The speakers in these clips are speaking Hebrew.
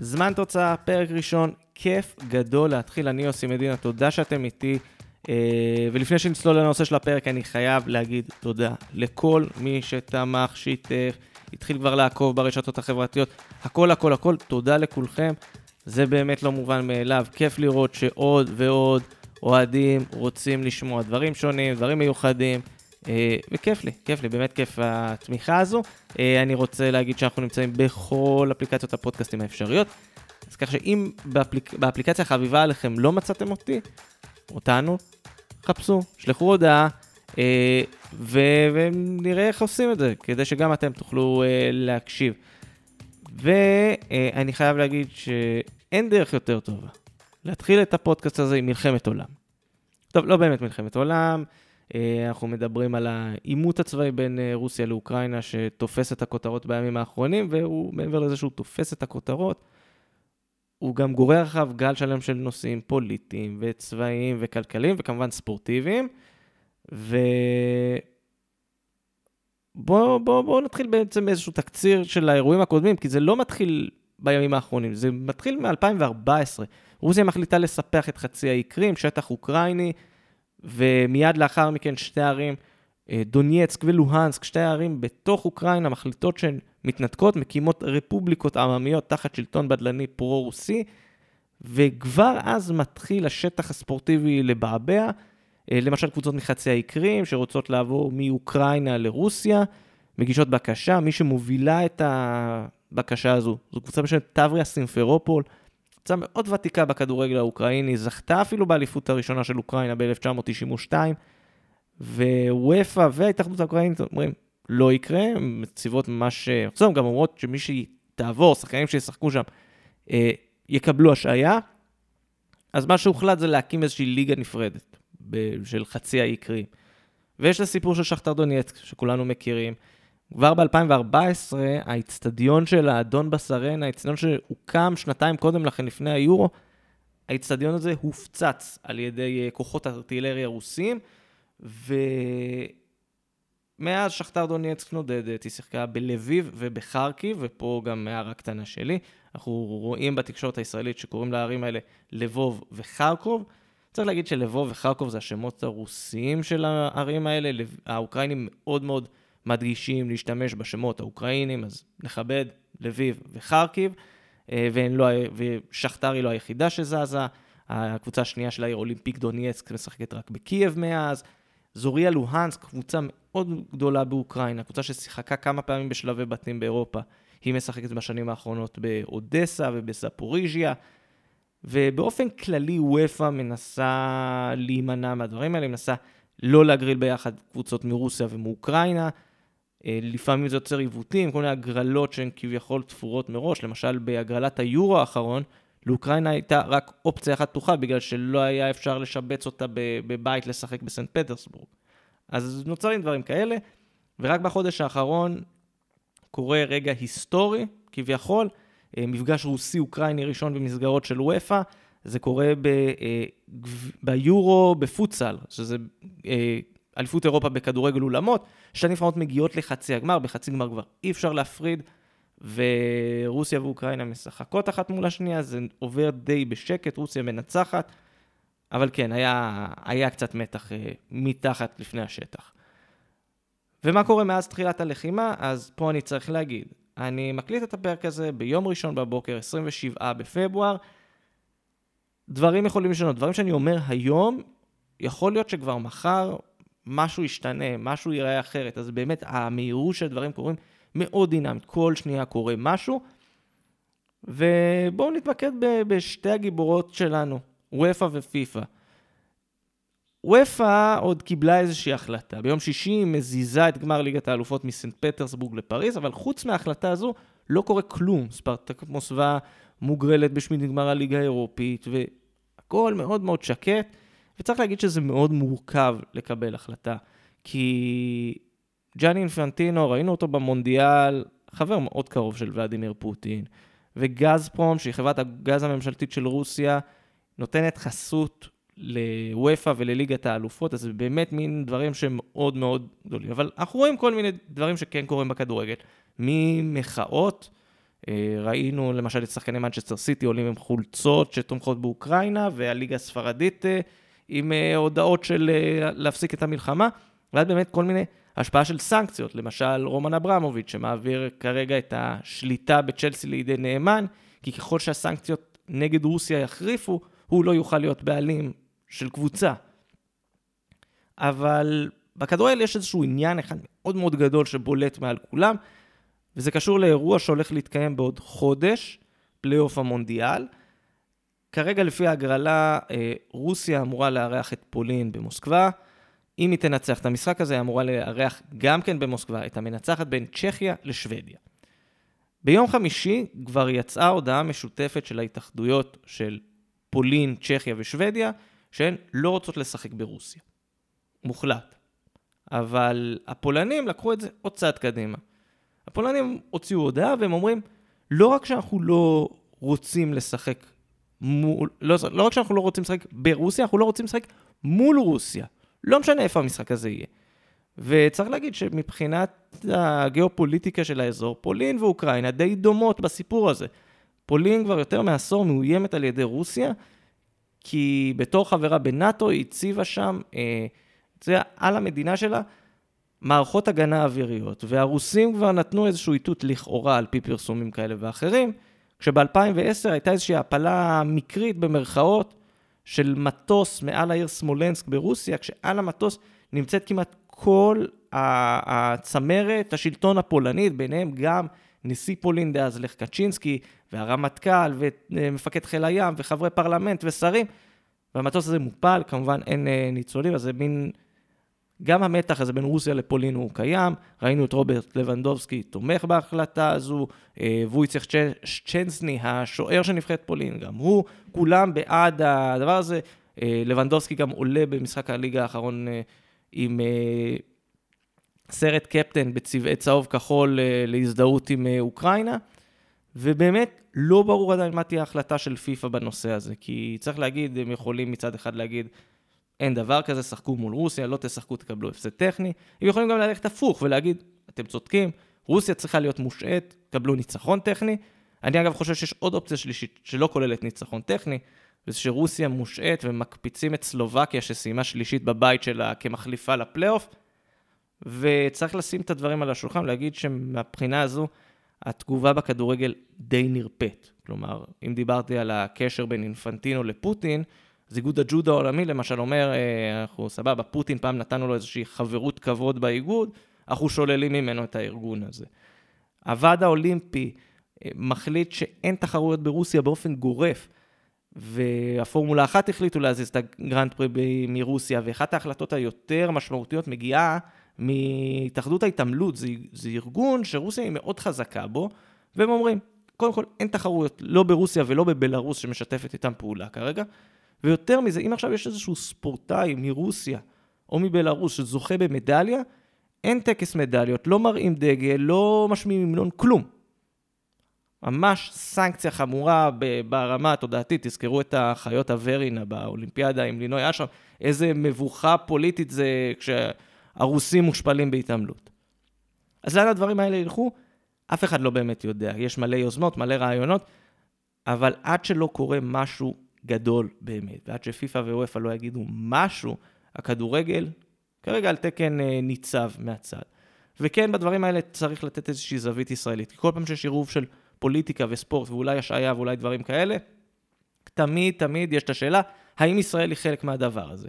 זמן תוצאה, פרק ראשון, כיף גדול להתחיל. אני יוסי מדינה, תודה שאתם איתי. אה, ולפני שנצלול לנושא של הפרק, אני חייב להגיד תודה לכל מי שתמך, שיתף, התחיל כבר לעקוב ברשתות החברתיות. הכל, הכל, הכל, תודה לכולכם. זה באמת לא מובן מאליו. כיף לראות שעוד ועוד אוהדים רוצים לשמוע דברים שונים, דברים מיוחדים. אה, וכיף לי, כיף לי, באמת כיף התמיכה הזו. אה, אני רוצה להגיד שאנחנו נמצאים בכל אפליקציות הפודקאסטים האפשריות. אז ככה שאם באפליק... באפליקציה החביבה עליכם לא מצאתם אותי, אותנו, חפשו, שלחו הודעה, אה, ו... ונראה איך עושים את זה, כדי שגם אתם תוכלו להקשיב. ואני חייב להגיד שאין דרך יותר טובה להתחיל את הפודקאסט הזה עם מלחמת עולם. טוב, לא באמת מלחמת עולם, אנחנו מדברים על העימות הצבאי בין אה, רוסיה לאוקראינה, שתופס את הכותרות בימים האחרונים, והוא, מעבר לזה שהוא תופס את הכותרות, הוא גם גורר אחריו גל שלם של נושאים פוליטיים וצבאיים וכלכליים, וכמובן ספורטיביים. ו... בואו בוא, בוא נתחיל בעצם איזשהו תקציר של האירועים הקודמים, כי זה לא מתחיל בימים האחרונים, זה מתחיל מ-2014. רוסיה מחליטה לספח את חצי האי קרים, שטח אוקראיני, ומיד לאחר מכן שתי ערים, אה, דונייצק ולוהנסק, שתי ערים בתוך אוקראינה, מחליטות שהן מתנתקות, מקימות רפובליקות עממיות תחת שלטון בדלני פרו-רוסי, וכבר אז מתחיל השטח הספורטיבי לבעבע. אה, למשל קבוצות מחצי האי קרים שרוצות לעבור מאוקראינה לרוסיה, מגישות בקשה, מי שמובילה את הבקשה הזו, זו קבוצה בשם טבריה סימפרופול, קבוצה מאוד ותיקה בכדורגל האוקראיני, זכתה אפילו באליפות הראשונה של אוקראינה ב-1992, ווופא וההתאחדות האוקראינית אומרים, לא יקרה, הן מציבות ממש... עכשיו גם אומרות שמי שתעבור, שחקנים שישחקו שם, אה, יקבלו השעיה. אז מה שהוחלט זה להקים איזושהי ליגה נפרדת של חצי האי קרים. ויש את הסיפור של שכתר דונייצק, שכולנו מכירים. כבר ב-2014, האיצטדיון של האדון בסרנה, האיצטדיון שהוקם שנתיים קודם לכן, לפני היורו, האיצטדיון הזה הופצץ על ידי אה, כוחות ארטילריה רוסים, ומאז שכתר דונייצק נודדת, היא שיחקה בלביב ובחרקיב, ופה גם הערה קטנה שלי, אנחנו רואים בתקשורת הישראלית שקוראים לערים האלה לבוב וחרקוב. צריך להגיד שלבוב וחרקוב זה השמות הרוסיים של הערים האלה, האוקראינים מאוד מאוד מדגישים להשתמש בשמות האוקראינים, אז נכבד לביב וחרקיב, אה, לא, ושכתר היא לא היחידה שזזה, הקבוצה השנייה של העיר אולימפיק דונייצק משחקת רק בקייב מאז, זוריה לוהנסק, קבוצה מאוד גדולה באוקראינה, קבוצה ששיחקה כמה פעמים בשלבי בתים באירופה, היא משחקת בשנים האחרונות באודסה ובספוריז'יה, ובאופן כללי וופא מנסה להימנע מהדברים האלה, מנסה לא להגריל ביחד קבוצות מרוסיה ומאוקראינה. אה, לפעמים זה יוצר עיוותים, כל מיני הגרלות שהן כביכול תפורות מראש. למשל, בהגרלת היורו האחרון, לאוקראינה הייתה רק אופציה אחת פתוחה, בגלל שלא היה אפשר לשבץ אותה בבית לשחק בסנט פטרסבורג. אז נוצרים דברים כאלה, ורק בחודש האחרון קורה רגע היסטורי, כביכול, אה, מפגש רוסי-אוקראיני ראשון במסגרות של וופא, זה קורה ב, אה, ביורו בפוטסל, שזה אליפות אירופה בכדורגל אולמות, שתי נבחרות מגיעות לחצי הגמר, בחצי גמר כבר אי אפשר להפריד, ורוסיה ואוקראינה משחקות אחת מול השנייה, זה עובר די בשקט, רוסיה מנצחת, אבל כן, היה, היה קצת מתח מתחת לפני השטח. ומה קורה מאז תחילת הלחימה? אז פה אני צריך להגיד, אני מקליט את הפרק הזה ביום ראשון בבוקר, 27 בפברואר. דברים יכולים לשנות. דברים שאני אומר היום, יכול להיות שכבר מחר משהו ישתנה, משהו ייראה אחרת. אז באמת, המהירות של דברים קורים מאוד דינמית. כל שנייה קורה משהו. ובואו נתמקד בשתי הגיבורות שלנו, וופא ופיפא. וופא עוד קיבלה איזושהי החלטה. ביום שישי היא מזיזה את גמר ליגת האלופות מסנט פטרסבורג לפריז, אבל חוץ מההחלטה הזו לא קורה כלום. ספרטק מוסווה מוגרלת בשמינית גמר הליגה האירופית, והכל מאוד מאוד שקט, וצריך להגיד שזה מאוד מורכב לקבל החלטה. כי ג'אני אינפנטינו, ראינו אותו במונדיאל, חבר מאוד קרוב של ולדימיר פוטין, וגז פרום, שהיא חברת הגז הממשלתית של רוסיה, נותנת חסות לוופא ולליגת האלופות, אז זה באמת מין דברים שהם מאוד מאוד גדולים. אבל אנחנו רואים כל מיני דברים שכן קורים בכדורגל, ממחאות, ראינו למשל את שחקני מנצ'סטר סיטי עולים עם חולצות שתומכות באוקראינה, והליגה הספרדית עם הודעות של להפסיק את המלחמה, ואז באמת כל מיני השפעה של סנקציות, למשל רומן אברמוביץ', שמעביר כרגע את השליטה בצ'לסי לידי נאמן, כי ככל שהסנקציות נגד רוסיה יחריפו, הוא לא יוכל להיות בעלים של קבוצה. אבל בכדורגל יש איזשהו עניין אחד מאוד מאוד גדול שבולט מעל כולם, וזה קשור לאירוע שהולך להתקיים בעוד חודש, פלייאוף המונדיאל. כרגע לפי ההגרלה, אה, רוסיה אמורה לארח את פולין במוסקבה. אם היא תנצח את המשחק הזה, היא אמורה לארח גם כן במוסקבה את המנצחת בין צ'כיה לשוודיה. ביום חמישי כבר יצאה הודעה משותפת של ההתאחדויות של פולין, צ'כיה ושוודיה, שהן לא רוצות לשחק ברוסיה. מוחלט. אבל הפולנים לקחו את זה עוד צעד קדימה. הפולנים הוציאו הודעה והם אומרים, לא רק שאנחנו לא רוצים לשחק מול, לא, לא רק שאנחנו לא רוצים לשחק ברוסיה, אנחנו לא רוצים לשחק מול רוסיה. לא משנה איפה המשחק הזה יהיה. וצריך להגיד שמבחינת הגיאופוליטיקה של האזור, פולין ואוקראינה די דומות בסיפור הזה. פולין כבר יותר מעשור מאוימת על ידי רוסיה, כי בתור חברה בנאטו היא הציבה שם, אה, זה על המדינה שלה, מערכות הגנה אוויריות. והרוסים כבר נתנו איזשהו איתות לכאורה על פי פרסומים כאלה ואחרים, כשב-2010 הייתה איזושהי הפלה מקרית במרכאות של מטוס מעל העיר סמולנסק ברוסיה, כשעל המטוס נמצאת כמעט כל הצמרת השלטון הפולנית, ביניהם גם נשיא פולין דאז לך קצ'ינסקי, והרמטכ"ל, ומפקד חיל הים, וחברי פרלמנט ושרים, והמטוס הזה מופל, כמובן אין אה, ניצולים, אז זה מין... גם המתח הזה בין רוסיה לפולין הוא קיים, ראינו את רוברט לבנדובסקי תומך בהחלטה הזו, אה, וויצח צ'נסני, השוער של נבחרת פולין, גם הוא, כולם בעד הדבר הזה. אה, לבנדובסקי גם עולה במשחק הליגה האחרון עם סרט קפטן בצבעי צהוב כחול להזדהות עם אוקראינה. ובאמת לא ברור עדיין מה תהיה ההחלטה של פיפ"א בנושא הזה, כי צריך להגיד, הם יכולים מצד אחד להגיד, אין דבר כזה, שחקו מול רוסיה, לא תשחקו, תקבלו הפסד טכני. הם יכולים גם ללכת הפוך ולהגיד, אתם צודקים, רוסיה צריכה להיות מושעת, קבלו ניצחון טכני. אני אגב חושב שיש עוד אופציה שלישית שלא כוללת ניצחון טכני, וזה שרוסיה מושעת ומקפיצים את סלובקיה שסיימה שלישית בבית שלה כמחליפה לפלייאוף, וצריך לשים את הדברים על השולחן, להגיד שמבחינה הזו, התגובה בכדורגל די נרפאת. כלומר, אם דיברתי על הקשר בין אינפנטינו לפוטין, אז איגוד הג'ודו העולמי למשל אומר, אה, אנחנו סבבה, פוטין פעם נתנו לו איזושהי חברות כבוד באיגוד, אנחנו שוללים ממנו את הארגון הזה. הוועד האולימפי אה, מחליט שאין תחרויות ברוסיה באופן גורף, והפורמולה אחת החליטו להזיז את הגרנד פרי מרוסיה, ואחת ההחלטות היותר משמעותיות מגיעה מהתאחדות ההתעמלות, זה, זה ארגון שרוסיה היא מאוד חזקה בו, והם אומרים, קודם כל אין תחרויות, לא ברוסיה ולא בבלארוס שמשתפת איתם פעולה כרגע, ויותר מזה, אם עכשיו יש איזשהו ספורטאי מרוסיה או מבלארוס שזוכה במדליה, אין טקס מדליות, לא מראים דגל, לא משמיעים המנון, כלום. ממש סנקציה חמורה ברמה התודעתית, תזכרו את החיות הוורינה באולימפיאדה עם לינוי אשרם, איזה מבוכה פוליטית זה כש... הרוסים מושפלים בהתעמלות. אז לאן הדברים האלה ילכו? אף אחד לא באמת יודע. יש מלא יוזמות, מלא רעיונות, אבל עד שלא קורה משהו גדול באמת, ועד שפיפ"א ואופ"א לא יגידו משהו, הכדורגל כרגע על תקן אה, ניצב מהצד. וכן, בדברים האלה צריך לתת איזושהי זווית ישראלית. כי כל פעם שיש עירוב של פוליטיקה וספורט, ואולי השעיה ואולי דברים כאלה, תמיד תמיד יש את השאלה, האם ישראל היא חלק מהדבר הזה?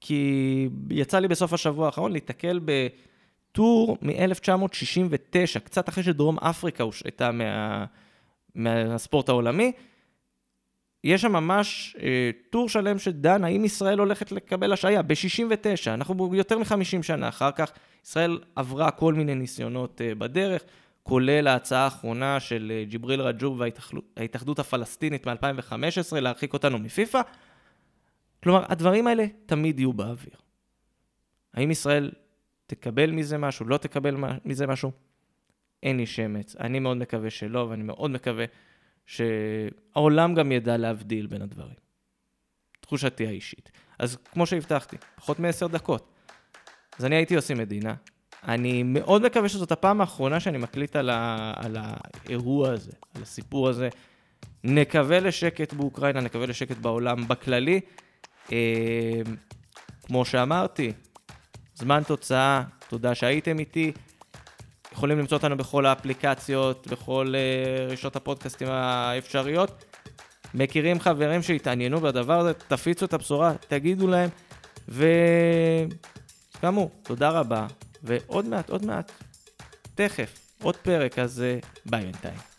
כי יצא לי בסוף השבוע האחרון להתקל בטור מ-1969, קצת אחרי שדרום אפריקה הושעתה מה... מהספורט העולמי. יש שם ממש אה, טור שלם שדן האם ישראל הולכת לקבל השעיה ב-69, אנחנו יותר מ-50 שנה אחר כך, ישראל עברה כל מיני ניסיונות אה, בדרך, כולל ההצעה האחרונה של אה, ג'יבריל רג'וב וההתאחדות הפלסטינית מ-2015 להרחיק אותנו מפיפ"א. כלומר, הדברים האלה תמיד יהיו באוויר. האם ישראל תקבל מזה משהו, לא תקבל מזה משהו? אין לי שמץ. אני מאוד מקווה שלא, ואני מאוד מקווה שהעולם גם ידע להבדיל בין הדברים. תחושתי האישית. אז כמו שהבטחתי, פחות מעשר דקות. אז אני הייתי עושה מדינה, אני מאוד מקווה שזאת הפעם האחרונה שאני מקליט על, ה... על האירוע הזה, על הסיפור הזה. נקווה לשקט באוקראינה, נקווה לשקט בעולם בכללי. אה, כמו שאמרתי, זמן תוצאה, תודה שהייתם איתי. יכולים למצוא אותנו בכל האפליקציות, בכל uh, רשתות הפודקאסטים האפשריות. מכירים חברים שהתעניינו בדבר הזה, תפיצו את הבשורה, תגידו להם, וכאמור, תודה רבה, ועוד מעט, עוד מעט, תכף, עוד פרק, אז uh, ביי בינתיים.